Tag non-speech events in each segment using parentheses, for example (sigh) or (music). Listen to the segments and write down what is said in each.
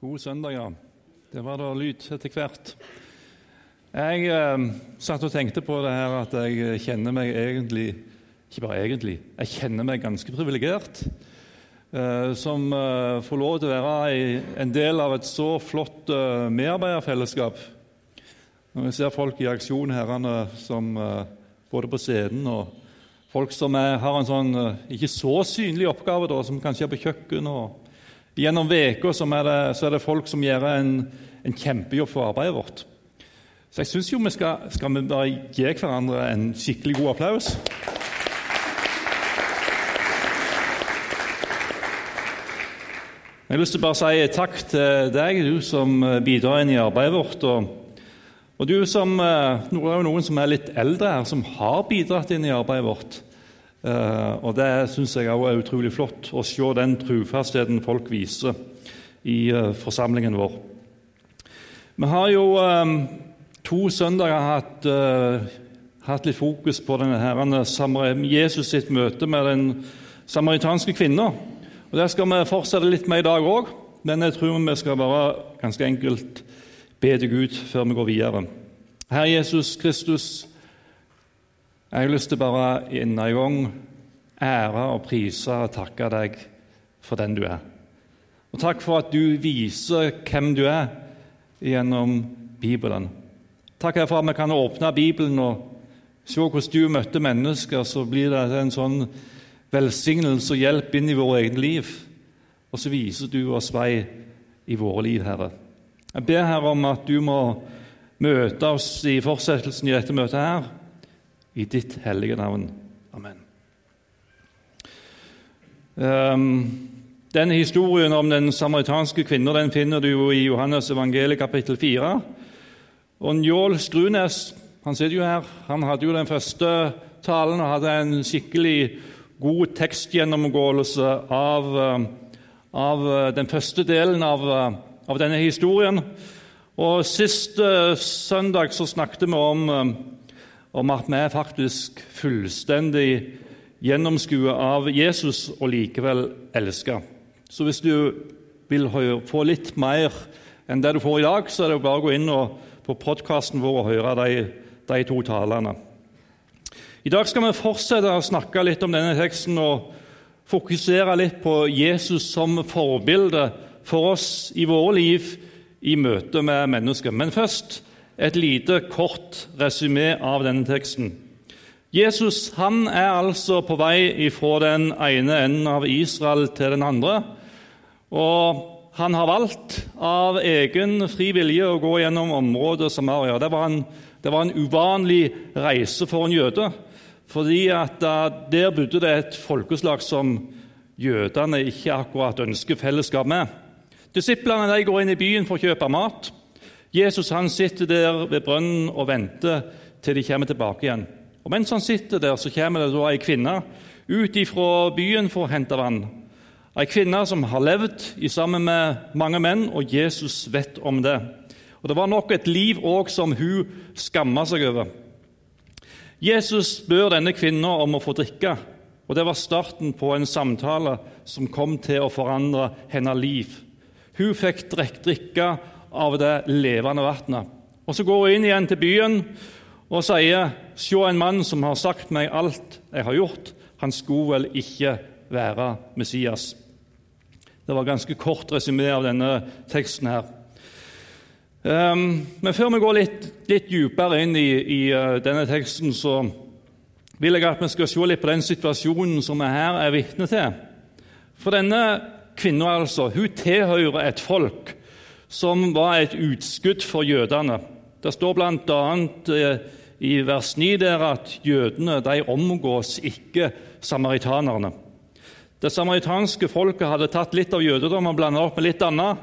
God søndag, ja. Det var da lyd etter hvert. Jeg eh, satt og tenkte på det her at jeg kjenner meg egentlig Ikke bare egentlig, jeg kjenner meg ganske privilegert eh, som eh, får lov til å være i, en del av et så flott eh, medarbeiderfellesskap. Når vi ser folk i aksjon, herrene som eh, både på scenen og folk som er, har en sånn eh, ikke så synlig oppgave, da, som kanskje er på kjøkken og Gjennom uka så er det folk som gjør en, en kjempejobb for arbeidet vårt. Så jeg syns jo vi skal, skal vi bare gi hverandre en skikkelig god applaus. Jeg har lyst til å bare si takk til deg, du som bidrar inn i arbeidet vårt. Og, og du som Nå er jo noen som er litt eldre her, som har bidratt inn i arbeidet vårt. Uh, og Det syns jeg også er utrolig flott å se den trufastheten folk viser i uh, forsamlingen vår. Vi har jo um, to søndager hatt, hatt, litt fokus på denne Jesus sitt møte med den samaritanske kvinna. Og Det skal vi fortsette litt med i dag òg, men jeg tror vi skal bare ganske enkelt be til Gud før vi går videre. Herre Jesus Kristus, jeg har lyst til bare en gang ære og prise og takke deg for den du er. Og takk for at du viser hvem du er gjennom Bibelen. Takk for at vi kan åpne Bibelen og se hvordan du møtte mennesker. Så blir det en sånn velsignelse og hjelp inn i våre egne liv. Og så viser du oss vei i våre liv, Herre. Jeg ber Herre om at du må møte oss i fortsettelsen i dette møtet her i ditt hellige navn. Amen. Um, denne historien om den samaritanske kvinna den finner du jo i Johannes evangeliet kapittel 4. Og Njål Strunes han sitter jo her, han hadde jo den første talen og hadde en skikkelig god tekstgjennomgåelse av, eh, av eh, den første delen av, eh, av, denne historien. Og Sist søndag så snakket vi om om at vi er faktisk fullstendig gjennomskuet av Jesus og likevel elsket. Så hvis du vil få litt mer enn det du får i dag, så er det bare å gå inn på podkasten vår og høre de, de to talene. I dag skal vi fortsette å snakke litt om denne teksten og fokusere litt på Jesus som forbilde for oss i våre liv i møte med mennesker. Men først et lite, kort resymé av denne teksten. Jesus han er altså på vei fra den ene enden av Israel til den andre. Og han har valgt av egen fri vilje å gå gjennom området Samaria. Det var en, det var en uvanlig reise for en jøde, fordi at der bodde det et folkeslag som jødene ikke akkurat ønsker fellesskap med. Disiplene går inn i byen for å kjøpe mat. Jesus han sitter der ved brønnen og venter til de kommer tilbake igjen. Og Mens han sitter der, så kommer det da ei kvinne ut fra byen for å hente vann. Ei kvinne som har levd i sammen med mange menn, og Jesus vet om det. Og Det var nok et liv òg som hun skamma seg over. Jesus spør denne kvinna om å få drikke, og det var starten på en samtale som kom til å forandre hennes liv. Hun fikk drikke av det levende vannet. Og Så går hun inn igjen til byen og sier, 'Se en mann som har sagt meg alt jeg har gjort.' Han skulle vel ikke være Messias. Det var ganske kort resymé av denne teksten her. Um, men før vi går litt, litt dypere inn i, i uh, denne teksten, så vil jeg at vi skal se litt på den situasjonen som vi her er vitne til. For denne kvinna altså, hun tilhører et folk som var et utskudd for jødene. Det står bl.a. Eh, i vers 9 der at jødene de omgås ikke samaritanerne. Det samaritanske folket hadde tatt litt av jødedommen og blanda opp med litt annet.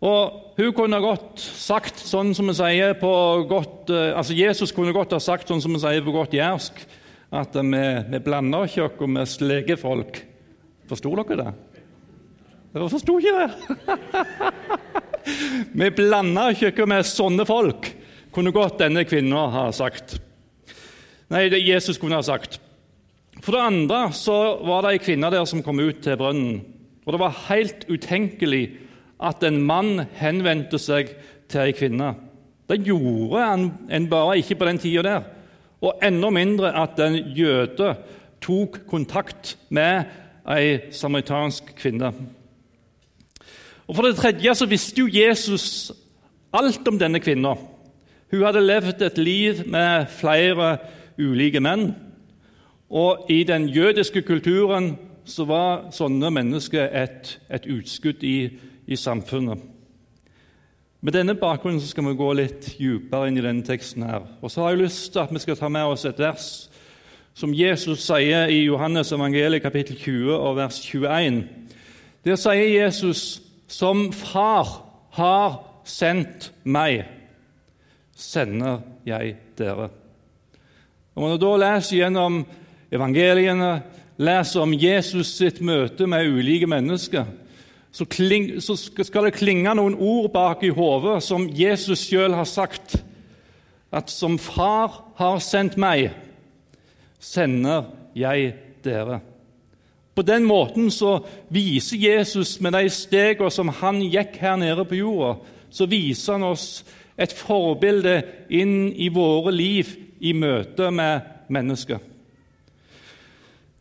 Og hun kunne godt sagt sånn som vi sier på godt, eh, altså Jesus kunne godt ha sagt sånn som vi sier på godt jærsk, at vi, vi blander ikke oss med slege folk. Forsto dere det? Dere forsto ikke det? (laughs) Vi blander ikke med sånne folk, kunne godt denne kvinna ha sagt. Nei, det Jesus kunne ha sagt. For det andre så var det ei kvinne der som kom ut til brønnen. Og det var helt utenkelig at en mann henvendte seg til ei kvinne. Det gjorde en bare ikke på den tida der. Og enda mindre at en jøde tok kontakt med ei samaritansk kvinne. Og For det tredje så visste jo Jesus alt om denne kvinna. Hun hadde levd et liv med flere ulike menn. Og i den jødiske kulturen så var sånne mennesker et, et utskudd i, i, samfunnet. Med denne bakgrunnen så skal vi gå litt dypere inn i denne teksten. her. Og så har jeg lyst til at vi skal ta med oss et vers som Jesus sier i Johannes evangeliet kapittel 20 og vers 21. Der sier Jesus, 'Som Far har sendt meg, sender jeg dere'. Når man da leser gjennom evangeliene, leser om Jesus sitt møte med ulike mennesker, så, kling, så skal det klinge noen ord bak i hodet som Jesus sjøl har sagt. At 'som Far har sendt meg', sender jeg dere. På den måten så viser Jesus med de stegene som han gikk her nede på jorda, så viser han oss et forbilde inn i våre liv i møte med mennesker.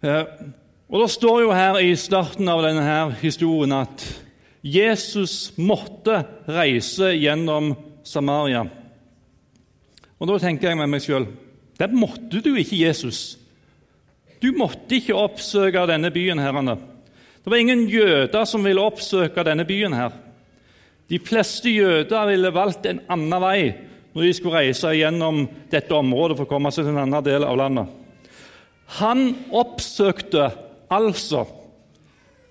Eh, og Det står jo her i starten av denne her historien at Jesus måtte reise gjennom Samaria. Og Da tenker jeg med meg sjøl det måtte du ikke, Jesus. Du måtte ikke oppsøke denne byen. herrene. Det var ingen jøder som ville oppsøke denne byen. her. De fleste jøder ville valgt en annen vei når de skulle reise gjennom dette området for å komme seg til en annen del av landet. Han oppsøkte altså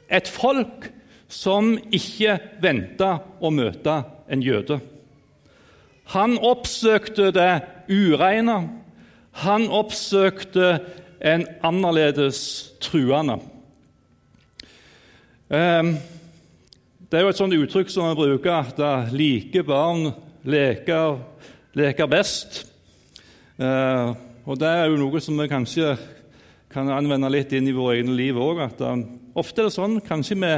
et folk som ikke venta å møte en jøde. Han oppsøkte det ureine, han oppsøkte en annerledes truende. Det er jo et sånt uttrykk som man bruker, at like barn leker, leker best. Ehm, og Det er jo noe som vi kanskje kan anvende litt inn i våre egne liv òg. Ofte er det sånn kanskje vi,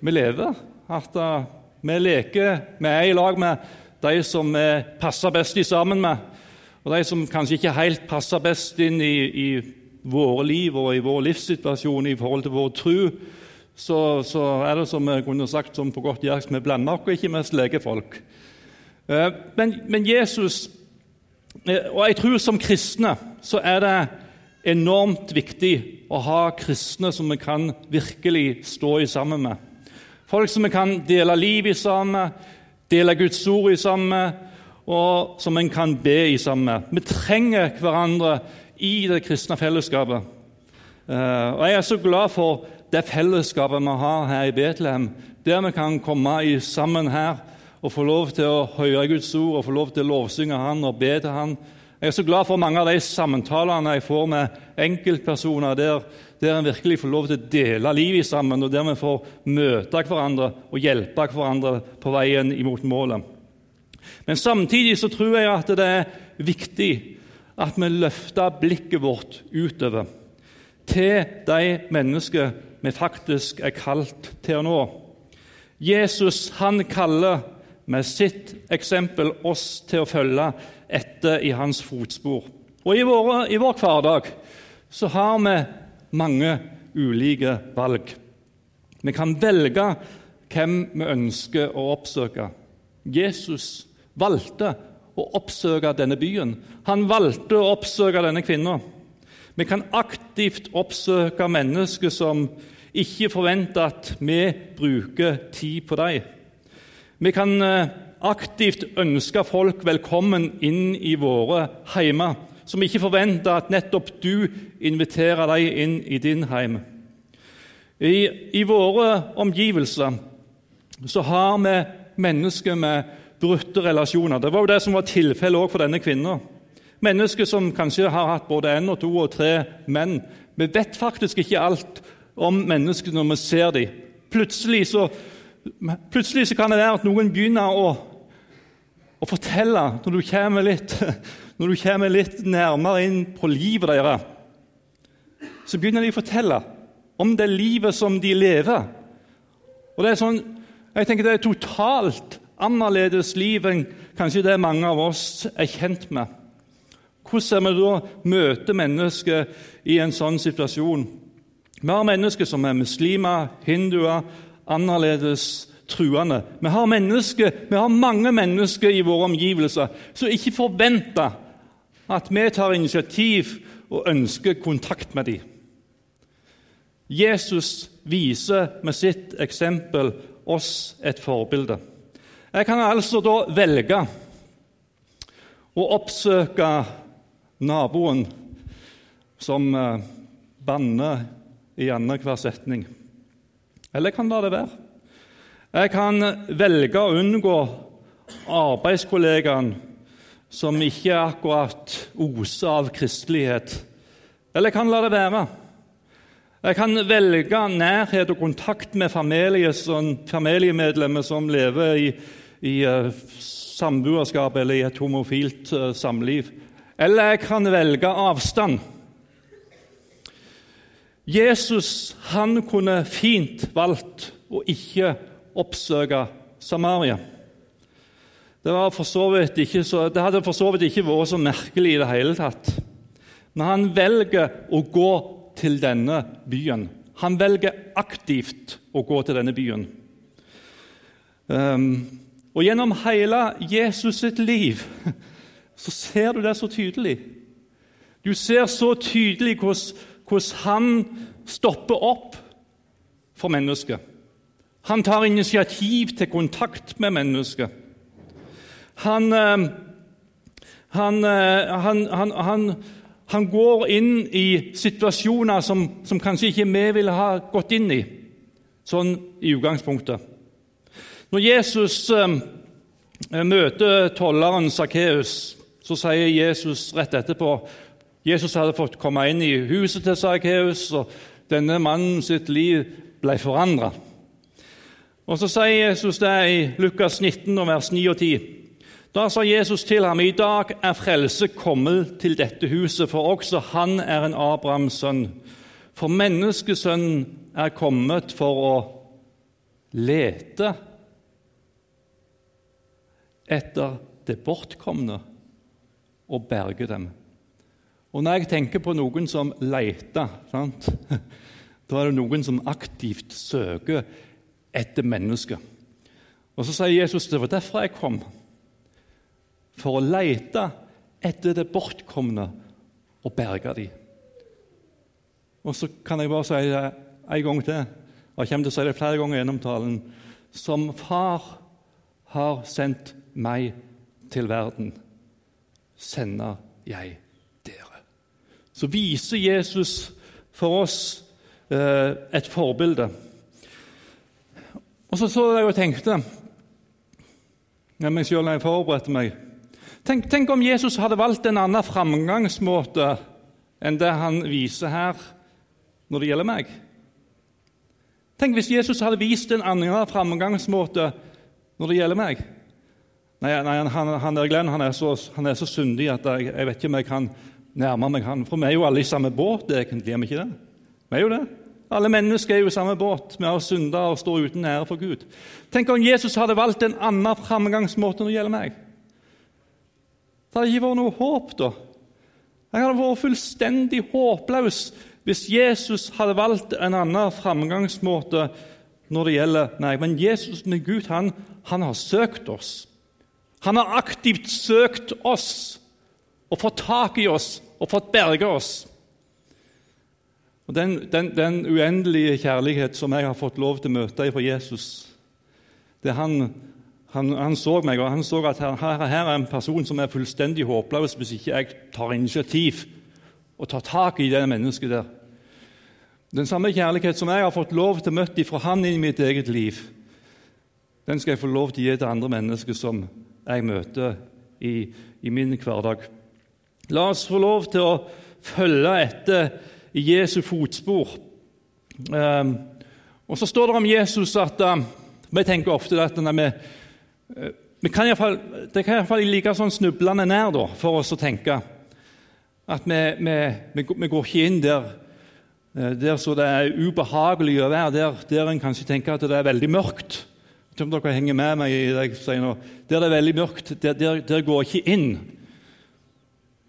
vi lever, at vi leker Vi er i lag med de som vi passer best i sammen med. Og de som kanskje ikke helt passer best inn i, i våre liv og i vår livssituasjon i forhold til vår tro, så, så er det som jeg kunne sagt som på godt jærsk, vi blander oss ikke mest legefolk. Eh, men, men Jesus eh, Og jeg tror som kristne så er det enormt viktig å ha kristne som vi kan virkelig stå i sammen med. Folk som vi kan dele liv i sammen dele Guds ord i sammen og som en kan be i sammen. Vi trenger hverandre i det kristne fellesskapet. Eh, og Jeg er så glad for det fellesskapet vi har her i Betlehem, der vi kan komme sammen her og få lov til å høre Guds ord og få lov til å lovsynge Han og be til Han. Jeg er så glad for mange av de samtalene jeg får med enkeltpersoner der, der en virkelig får lov til å dele livet sammen, og der vi får møte hverandre og hjelpe hverandre på veien imot målet. Men samtidig så tror jeg at det er viktig at vi løfter blikket vårt utover til de mennesker vi faktisk er kalt til å nå. Jesus han kaller med sitt eksempel oss til å følge etter i hans fotspor. Og I, våre, i vår hverdag så har vi mange ulike valg. Vi kan velge hvem vi ønsker å oppsøke. Jesus valgte å oppsøke denne byen. Han valgte å oppsøke denne kvinna. Vi kan aktivt oppsøke mennesker som ikke forventer at vi bruker tid på dem. Vi kan eh, aktivt ønske folk velkommen inn i våre heimer, som ikke forventer at nettopp du inviterer dem inn i din heim. I, i våre omgivelser så har vi mennesker med brutte relasjoner. Det var jo det som var tilfellet for denne kvinnen. Mennesker som kanskje har hatt både én og to og tre menn. Vi vet faktisk ikke alt om mennesker når vi ser dem. Plutselig så, plutselig så kan det være at noen begynner å, å fortelle, når du, litt, (laughs) når du kommer litt nærmere inn på livet deres, så begynner de å fortelle om det livet som de lever. Og det er sånn Jeg tenker Det er totalt annerledes liv enn kanskje det mange av oss er kjent med. Hvordan er vi da møter mennesker i en sånn situasjon? Vi har mennesker som er muslimer, hinduer, annerledes truende. Vi har, vi har mange mennesker i våre omgivelser som ikke forventer at vi tar initiativ og ønsker kontakt med dem. Jesus viser med sitt eksempel oss et forbilde. Jeg kan altså da velge å oppsøke naboen som eh, banner i annenhver setning. Eller jeg kan la det være. Jeg kan velge å unngå arbeidskollegaen som ikke akkurat oser av kristelighet. Eller jeg kan la det være. Jeg kan velge nærhet og kontakt med familiemedlemmer som lever i, i uh, samboerskap eller i et homofilt uh, samliv. Eller jeg kan velge avstand. Jesus han kunne fint valgt å ikke oppsøke Samaria. Det, så, det hadde for så vidt ikke vært så merkelig i det hele tatt. Men han velger å gå til denne byen. Han velger aktivt å gå til denne byen. Um, og gjennom hele Jesus sitt liv (laughs) så ser du det så tydelig. Du ser så tydelig hvordan, han stopper opp for mennesket. Han tar initiativ til kontakt med mennesket. Han, ehm, han, eh, han, han han går inn i situasjoner som, som kanskje ikke vi ville ha gått inn i, sånn i utgangspunktet. Når Jesus eh, møter tolleren Sakkeus, så sier Jesus rett etterpå Jesus hadde fått komme inn i huset til Sakkeus, og denne mannen sitt liv ble forandra. Og Så sier Jesus det i Lukas 19, vers 9 og 10. Da sa Jesus til ham, i dag er frelse kommet til dette huset, for også han er en Abrahams sønn. For menneskesønnen er kommet for å lete etter det bortkomne og berge dem. Og Når jeg tenker på noen som leter, sant? (laughs) da er det noen som aktivt søker etter mennesker. Og Så sier Jesus det var derfor jeg kom for å lete etter det bortkomne og berge dem. Og så kan jeg bare si det en gang til, og jeg kommer til å si det flere ganger gjennom talen. Som far har sendt meg til verden, sender jeg dere. Så viser Jesus for oss eh, et forbilde. Og så så jeg og tenkte med meg sjøl når jeg forberedte meg Tenk, tenk, om Jesus hadde valgt en annen framgangsmåte enn det han viser her når det gjelder meg. Tenk hvis Jesus hadde vist en annen framgangsmåte når det gjelder meg. Nei, nei han, han, der Glenn han er, så, han er så syndig at jeg, jeg, vet ikke om jeg kan nærme meg han. For vi er jo alle i samme båt, egentlig. Er vi ikke det? Vi er jo det. Alle mennesker er jo i samme båt. Vi har synda og står uten ære for Gud. Tenk om Jesus hadde valgt en annen framgangsmåte når det gjelder meg. Det hadde ikke vært noe håp da. Jeg hadde vært fullstendig håpløs hvis Jesus hadde valgt en annen framgangsmåte når det gjelder meg. men Jesus med Gud han, han har søkt oss. Han har aktivt søkt oss og fått tak i oss og fått berge oss. Og den, den, den uendelige kjærlighet som jeg har fått lov til å møte fra Jesus, det han han, han, så meg, og han så at her, her, er en person som er fullstendig håpløs hvis ikke jeg tar initiativ og tar tak i det mennesket der. Den samme kjærlighet som jeg har fått lov til å møte fra han i mitt eget liv, den skal jeg få lov til å gi til andre mennesker som jeg møter i, i min hverdag. La oss få lov til å følge etter i Jesu fotspor. Um, og så står det om Jesus at um, Vi tenker ofte at når vi kan fall, det kan iallfall ligge sånn snublende nær da, for oss å tenke at vi, vi, vi, går ikke inn der, eh, der så det er ubehagelig å være, der, der en kanskje tenker at det er veldig mørkt. Ikke om dere henger med meg i det jeg sier nå. Der det er veldig mørkt, der, der, der går jeg ikke inn.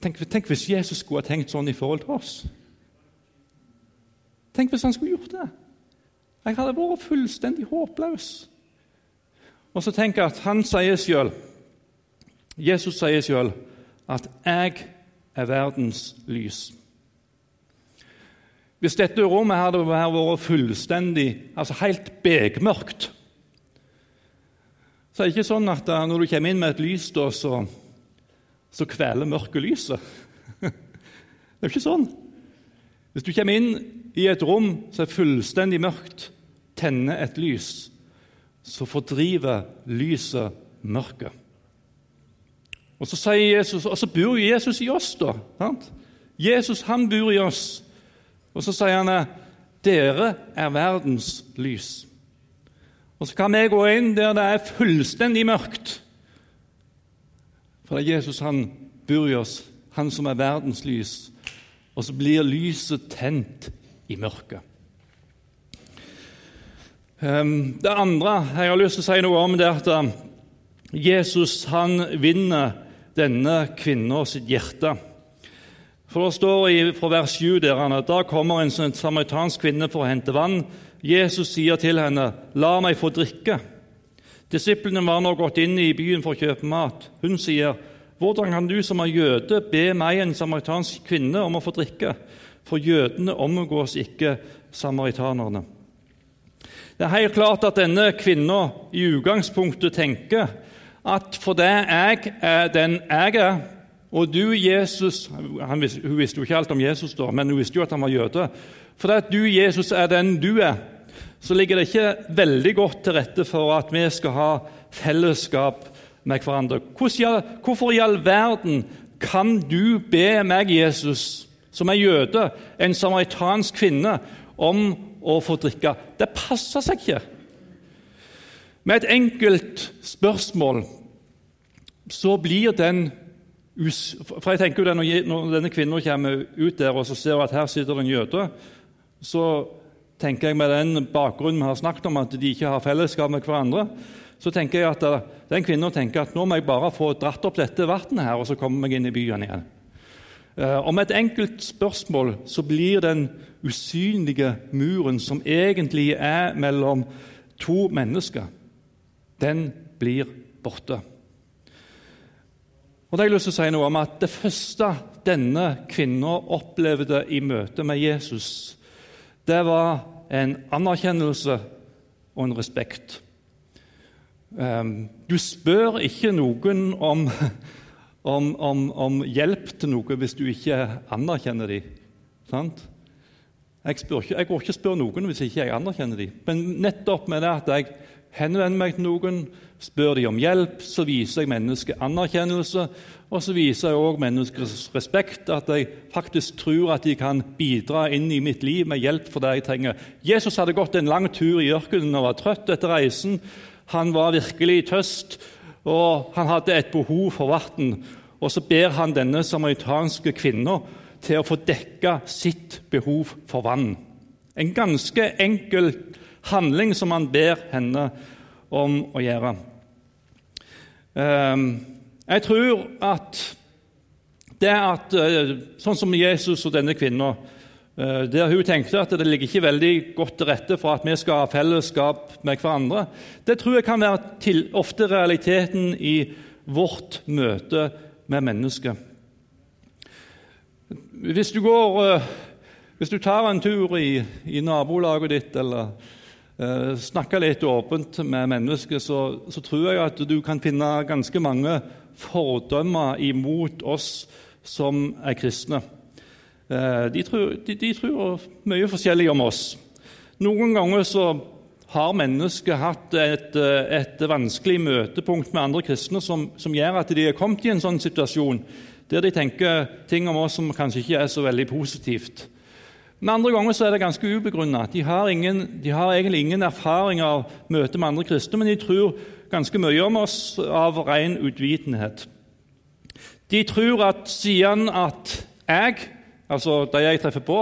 Tenk, tenk, hvis Jesus skulle ha tenkt sånn i forhold til oss. Tenk hvis han skulle gjort det. Jeg hadde vært fullstendig håpløs. Og så jeg at han sier selv, Jesus sier selv at 'jeg er verdens lys'. Hvis dette rommet hadde vært fullstendig, altså helt bekmørkt Så er det ikke sånn at når du kommer inn med et lys, da, så, så kveler mørket lyset. (laughs) Det er jo ikke sånn. Hvis du kommer inn i et rom som er fullstendig mørkt, tenner et lys, så fordriver lyset mørket. Og så sier Jesus, og så bor Jesus i oss, da. Sant? Jesus han bor i oss. Og så sier han dere er verdens lys. Og så kan vi gå inn der det er fullstendig mørkt. For det er Jesus han bor i oss, han som er verdens lys. Og så blir lyset tent i mørket. Ehm, det andre jeg har lyst til å si noe om, det er at eh, Jesus han vinner denne kvinnen sitt hjerte. For Det står i, fra vers 7 der han, at da kommer en sånn samaritansk kvinne for å hente vann. Jesus sier til henne, 'La meg få drikke.' Disiplene var nå gått inn i byen for å kjøpe mat. Hun sier, 'Hvordan kan du som er jøde, be meg, en samaritansk kvinne, om å få drikke?' For jødene omgås ikke samaritanerne. Det er helt klart at denne kvinna i utgangspunktet tenker at for det jeg er den jeg er, og du, Jesus Hun visste jo ikke alt om Jesus, da, men hun visste jo at han var jøde. For at du, Jesus, er den du er, så ligger det ikke veldig godt til rette for at vi skal ha fellesskap med hverandre. Hvorfor i all verden kan du be meg, Jesus, som er jøde, en samaritansk kvinne, om å få drikke? Det passer seg ikke. Med et enkelt spørsmål så blir den For jeg tenker jo Når denne kvinnen kommer ut der og så ser at her sitter det en jøde, så tenker jeg med den bakgrunnen vi har snakket om, at de ikke har fellesskap med hverandre, så tenker jeg at eh, den kvinnen tenker at nå må jeg bare få dratt opp dette vannet her, og så kommer jeg inn i byen igjen. Eh, og med et enkelt spørsmål så blir den usynlige muren som egentlig er mellom to mennesker, den blir borte. Og Det har jeg lyst til å si noe om at det første denne kvinna opplevde i møte med Jesus, det var en anerkjennelse og en respekt. Ehm, du spør ikke noen om, (laughs) om, om, om hjelp til noe hvis du ikke anerkjenner dem. Sant? Jeg, ikke, jeg går ikke og spør noen hvis ikke jeg anerkjenner dem. Men nettopp med det at jeg henvender meg til noen, spør de om hjelp, så viser jeg mennesket anerkjennelse. Og så viser jeg òg menneskers respekt, at jeg faktisk tror at de kan bidra inn i mitt liv med hjelp for det jeg trenger. Jesus hadde gått en lang tur i ørkenen og var trøtt etter reisen. Han var virkelig tøst, og han hadde et behov for vann. Og så ber han denne samaritanske kvinna til å få dekka sitt behov for vann. En ganske enkel handling som han ber henne om å gjøre. Ehm, jeg tror at det at eh, Sånn som Jesus og denne kvinna eh, der hun tenkte at det ligger ikke veldig godt til rette for at vi skal ha fellesskap med hverandre, det tror jeg kan være til, ofte realiteten i vårt møte med mennesker. Hvis du, går, eh, hvis du tar en tur i, i nabolaget ditt eller eh, snakke litt åpent med mennesker, så, så, tror jeg at du kan finne ganske mange fordømmer imot oss som er kristne. Eh, de, tror, de, de, tror, mye forskjellig om oss. Noen ganger så har mennesker hatt et, et vanskelig møtepunkt med andre kristne som, som, gjør at de er kommet i en sånn situasjon der de tenker ting om oss som kanskje ikke er så veldig positivt. Men andre ganger så er det ganske ubegrunna. De, de, har egentlig ingen erfaring av møte med andre kristne, men de tror ganske mye om oss av ren utvitenhet. De tror at siden at jeg, altså de jeg treffer på,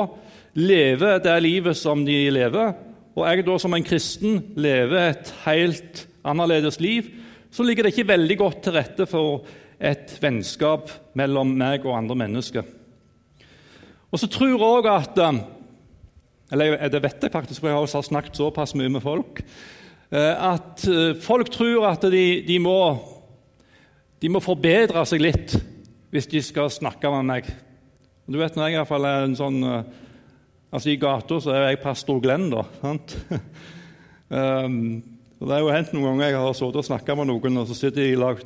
lever det livet som de lever, og jeg da som en kristen lever et helt annerledes liv, så ligger det ikke veldig godt til rette for et vennskap mellom meg og andre mennesker. Og så tror jeg òg at eh, Eller det vet jeg faktisk, for jeg har snakket såpass mye med folk. Eh, at eh, folk tror at de, de, må, de må forbedre seg litt hvis de skal snakke med meg. Du vet, når jeg i hvert fall er en sånn Altså I gata så er jeg pastor Glenn, da. sant? (laughs) um, det er jo hendt noen ganger jeg har sittet og snakka med noen, og så sitter de i lag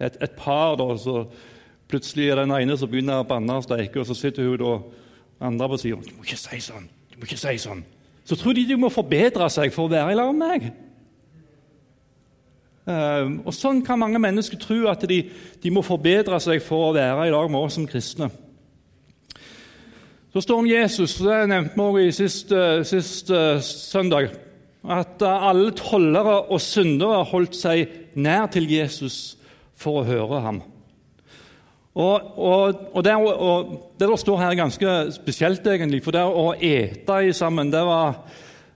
et, et, par, da, og så plutselig er den ene som begynner å banne og steike, og så sitter hun da andre på sida 'Du må ikke si sånn.' du må ikke si sånn. Så tror de de må forbedre seg for å være i lag med meg. Um, og Sånn kan mange mennesker tro at de, de må forbedre seg for å være i lag med oss som kristne. Så står det om Jesus, det nevnte vi også i sist, sist søndag, at alle tollere og syndere holdt seg nær til Jesus for å høre ham. Og, og, og, det, og, det der står her, er ganske spesielt, egentlig. For det å ete sammen det, var,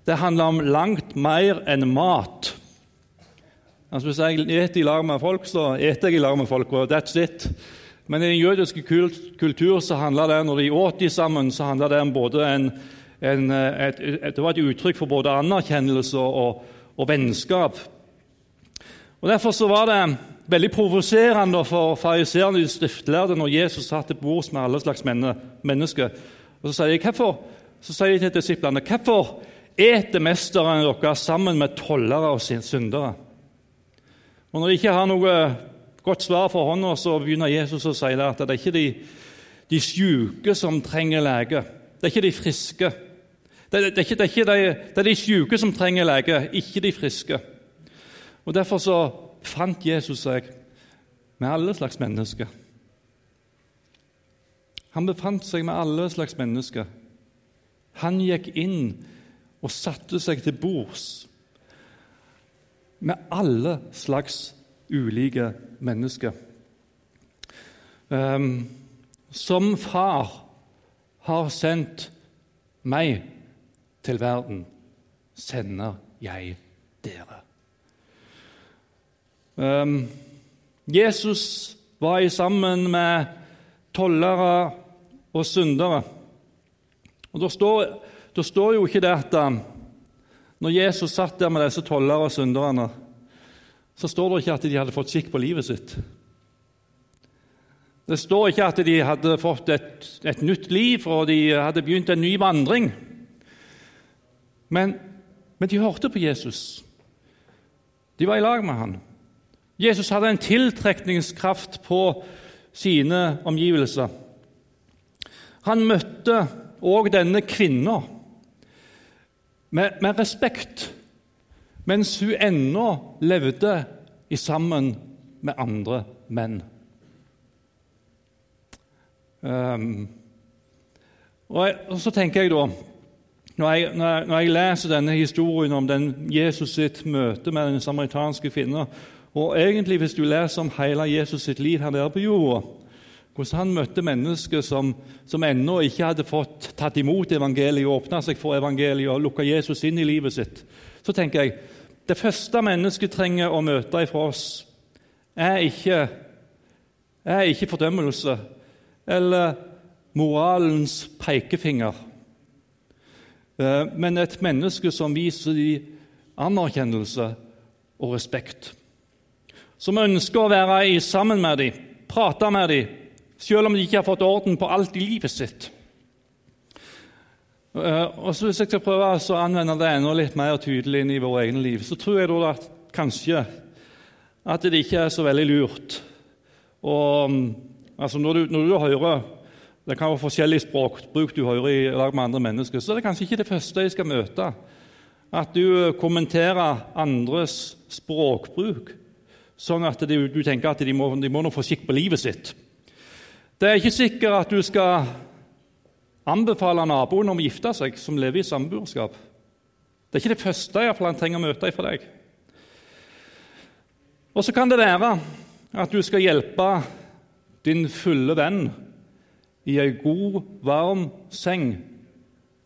det handler om langt mer enn mat. Altså Hvis jeg eter i lag med folk, så eter jeg i lag med folk, og that's it. Men i den jødiske kultur så handla det når de åt de sammen, så handla det om både en, en, et, et, det var et uttrykk for både anerkjennelse og, og vennskap. Og Derfor så var det veldig provoserende for fariseerne og de skriftlærde når Jesus satt til bords med alle slags mennesker. Og Så sier de, hvorfor, så sier de til disiplene hvorfor eter mesteren deres sammen med tollere og syndere? Og Når de ikke har noe godt svar for hånda, så begynner Jesus å si at det er ikke de, de syke som trenger lege. Det er ikke de friske. Det, det, er, ikke, det, er, ikke de, det er de syke som trenger lege, ikke de friske. Og Derfor så fant Jesus seg med alle slags mennesker. Han befant seg med alle slags mennesker. Han gikk inn og satte seg til bords med alle slags ulike mennesker. Um, som far har sendt meg til verden, sender jeg dere. Um, Jesus var sammen med tollere og syndere. Og Da står, står jo ikke det at um, når Jesus satt der med disse tollere og synderne så står det ikke at de hadde fått skikk på livet sitt. Det står ikke at de hadde fått et, et nytt liv og de hadde begynt en ny vandring. Men, men, de hørte på Jesus. De var i lag med han. Jesus hadde en tiltrekningskraft på sine omgivelser. Han møtte òg denne kvinna med, med respekt mens hun ennå levde i sammen med andre menn. Um, og, jeg, og, så tenker jeg da når jeg, når, jeg, når jeg, leser denne historien om den Jesus sitt møte med den samaritanske kvinnen, og egentlig hvis du leser om hele Jesus sitt liv her nede på jorda, hvordan han møtte mennesker som, som ennå ikke hadde fått tatt imot evangeliet, åpna seg for evangeliet og lukka Jesus inn i livet sitt, så tenker jeg det første mennesket trenger å møte ifra oss, er ikke, er ikke fordømmelse eller moralens pekefinger, eh, men et menneske som viser dem anerkjennelse og respekt. Som ønsker å være i sammen med dem, prate med dem, selv om de ikke har fått orden på alt i livet sitt. Eh, og så Hvis jeg skal prøve å anvende det enda litt mer tydelig inn i våre egne liv, så tror jeg da at kanskje at det ikke er så veldig lurt og, mm, altså når, du, når du hører Det kan være forskjellig språkbruk du hører i lag med andre mennesker, så er det kanskje ikke det første jeg skal møte. At du kommenterer andres språkbruk sånn at du, du tenker at de må, de må nå få skikk på livet sitt. Det er ikke sikkert at du skal anbefale naboen om å gifte seg som lever i samboerskap. Det er ikke det første jeg han trenger å møte fra deg. Og så kan det være at du skal hjelpe din fulle venn i ei god, varm seng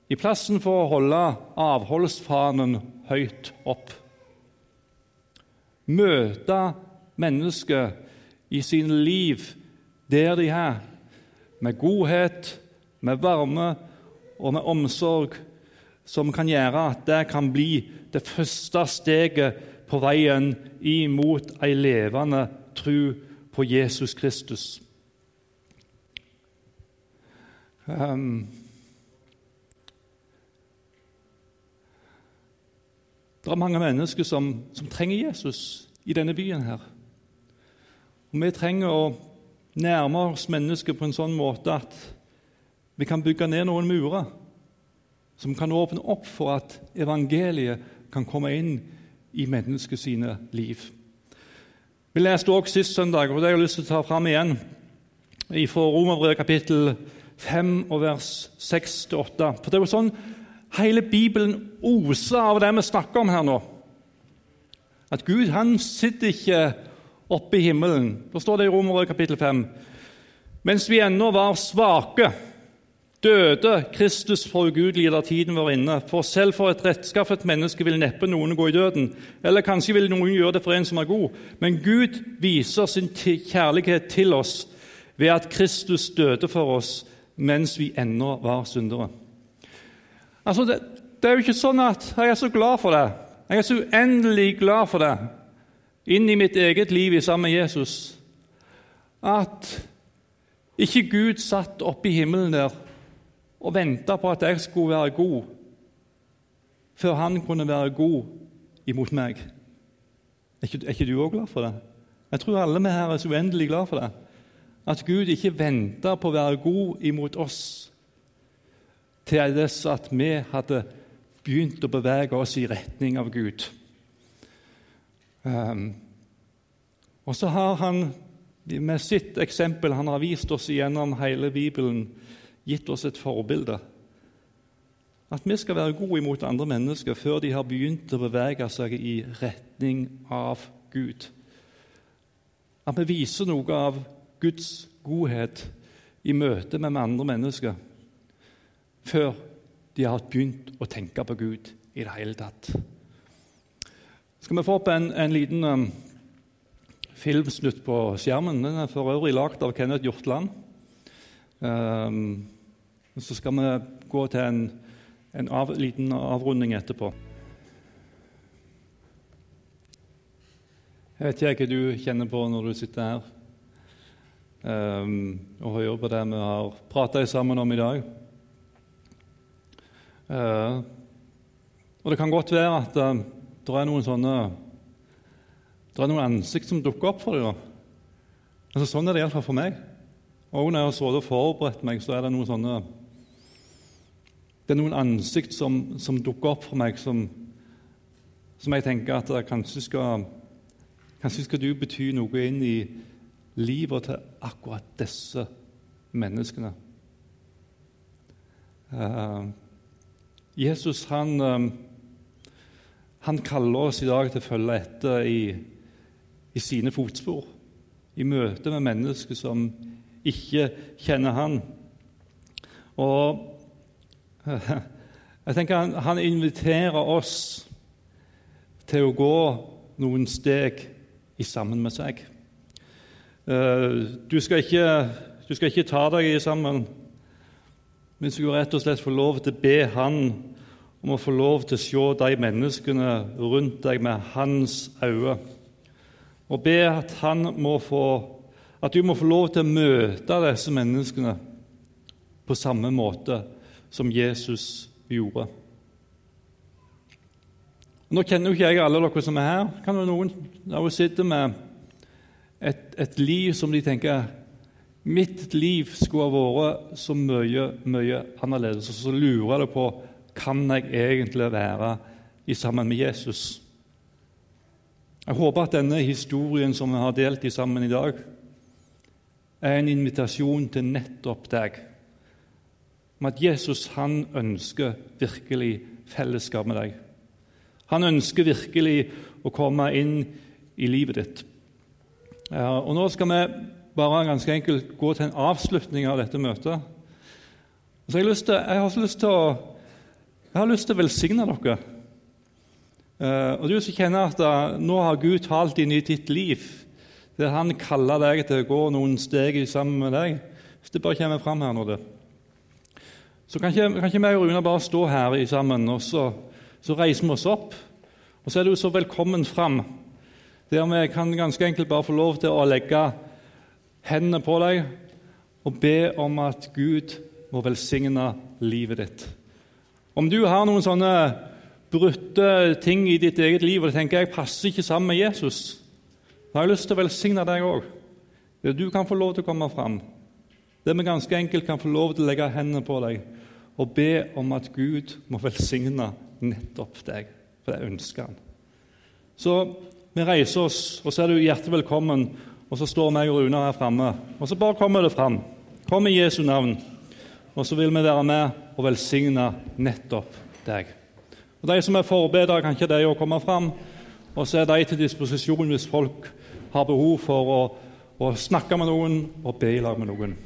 i plassen for å holde avholdsfanen høyt opp. Møte mennesker i sin liv der de er, med godhet, med varme og med omsorg, som kan gjøre at det kan bli det første steget på veien imot ei levende tro på Jesus Kristus. Um, det er mange mennesker som, som, trenger Jesus i denne byen. her. Og Vi trenger å nærme oss mennesker på en sånn måte at vi kan bygge ned noen murer som kan åpne opp for at evangeliet kan komme inn i menneskets liv. Vi leste også sist søndag, og det har jeg lyst til å ta fram igjen, fra Romerbrevet kapittel 5 og vers 6-8. For det jo sånn hele Bibelen oser av det vi snakker om her nå. At Gud han sitter ikke oppe i himmelen. Da står det i Romerød kapittel 5. Mens vi ennå var svake Døde Kristus for ugudelige da tiden var inne. For selv for et rettskaffet menneske vil neppe noen gå i døden. Eller kanskje vil noen gjøre det for en som er god. Men Gud viser sin kjærlighet til oss ved at Kristus døde for oss mens vi ennå var syndere. Altså, det, det er jo ikke sånn at jeg er så glad for det. Jeg er så uendelig glad for det inn i mitt eget liv i sammen med Jesus at ikke Gud satt oppe i himmelen der og venta på at jeg skulle være god, før han kunne være god imot meg. Er ikke, er ikke du òg glad for det? Jeg tror alle vi her er så uendelig glad for det. At Gud ikke venta på å være god imot oss til dess at vi hadde begynt å bevege oss i retning av Gud. Um, og så har han med sitt eksempel han har vist oss gjennom hele Bibelen, gitt oss et forbilde. At vi skal være gode imot andre mennesker før de har begynt å bevege seg i retning av Gud. At vi viser noe av Guds godhet i møte med andre mennesker før de har begynt å tenke på Gud i det hele tatt. Skal vi få opp en, en liten um, filmsnutt på skjermen? Den er for øvrig lagd av Kenneth Hjortland. Um, så skal vi gå til en, en av, liten avrunding etterpå. Jeg vet ikke hva du kjenner på når du sitter her um, og hører på det vi har prata sammen om i dag. Uh, og Det kan godt være at eh, det er noen sånne det er noen ansikt som dukker opp for deg. Altså, sånn er det iallfall for meg. Og når jeg har sittet og forberedt meg, så er det noen sånne det er noen ansikt som, som dukker opp for meg, som, som jeg tenker at kanskje skal, kanskje skal du bety noe inn i livet til akkurat disse menneskene. Uh, Jesus han, uh, han, kaller oss i dag til å følge etter i, i sine fotspor, i møte med mennesker som ikke kjenner han. Og (laughs) Jeg tenker han, han, inviterer oss til å gå noen steg i sammen med seg. Eh, du skal ikke, du skal ikke ta deg i sammen, du skal rett og slett få lov til å be Han om å få lov til å se de menneskene rundt deg med hans øyne. Og be at, få, at du må få lov til å møte disse menneskene på samme måte som Jesus gjorde. Nå kjenner jo ikke jeg alle dere som er her. Kan det være noen der sitter med et, et, liv som de tenker Mitt liv skulle ha vært så mye, mye annerledes. Og så lurer jeg på kan jeg egentlig være i sammen med Jesus. Jeg håper at denne historien som vi har delt i sammen i dag, er en invitasjon til nettopp deg om at Jesus han ønsker virkelig fellesskap med deg. Han ønsker virkelig å komme inn i livet ditt. Og Nå skal vi bare ganske enkelt gå til en avslutning av dette møtet. Så jeg, har til, jeg har lyst til å, jeg har lyst til å velsigne dere. Eh, og du som kjenner at nå har Gud talt inn i ditt liv, der Han kaller deg til å gå noen steg sammen med deg Hvis det bare kommer fram her nå, det. Så kan ikke, kan vi og Runa bare stå her sammen, og så, så reiser vi oss opp. Og så er du så velkommen fram, der vi kan ganske enkelt bare få lov til å legge hendene på deg og be om at Gud må velsigne livet ditt. Om du har noen sånne brutte ting i ditt eget liv og du tenker jeg passer ikke sammen med Jesus, da har jeg lyst til å velsigne deg òg. Du kan få lov til å komme fram. Der vi ganske enkelt kan få lov til å legge hendene på deg og be om at Gud må velsigne nettopp deg, for det ønsker han. Så vi reiser oss, og så er du hjertelig velkommen, og så står meg og Runar her framme. Og så bare kommer det fram. Kom i Jesu navn. Og så vil vi være med og velsigne nettopp deg. Og De som er forbedere, kan ikke de òg komme fram? Og så er de til disposisjon hvis folk har behov for å, å snakke med noen og be i lag med noen.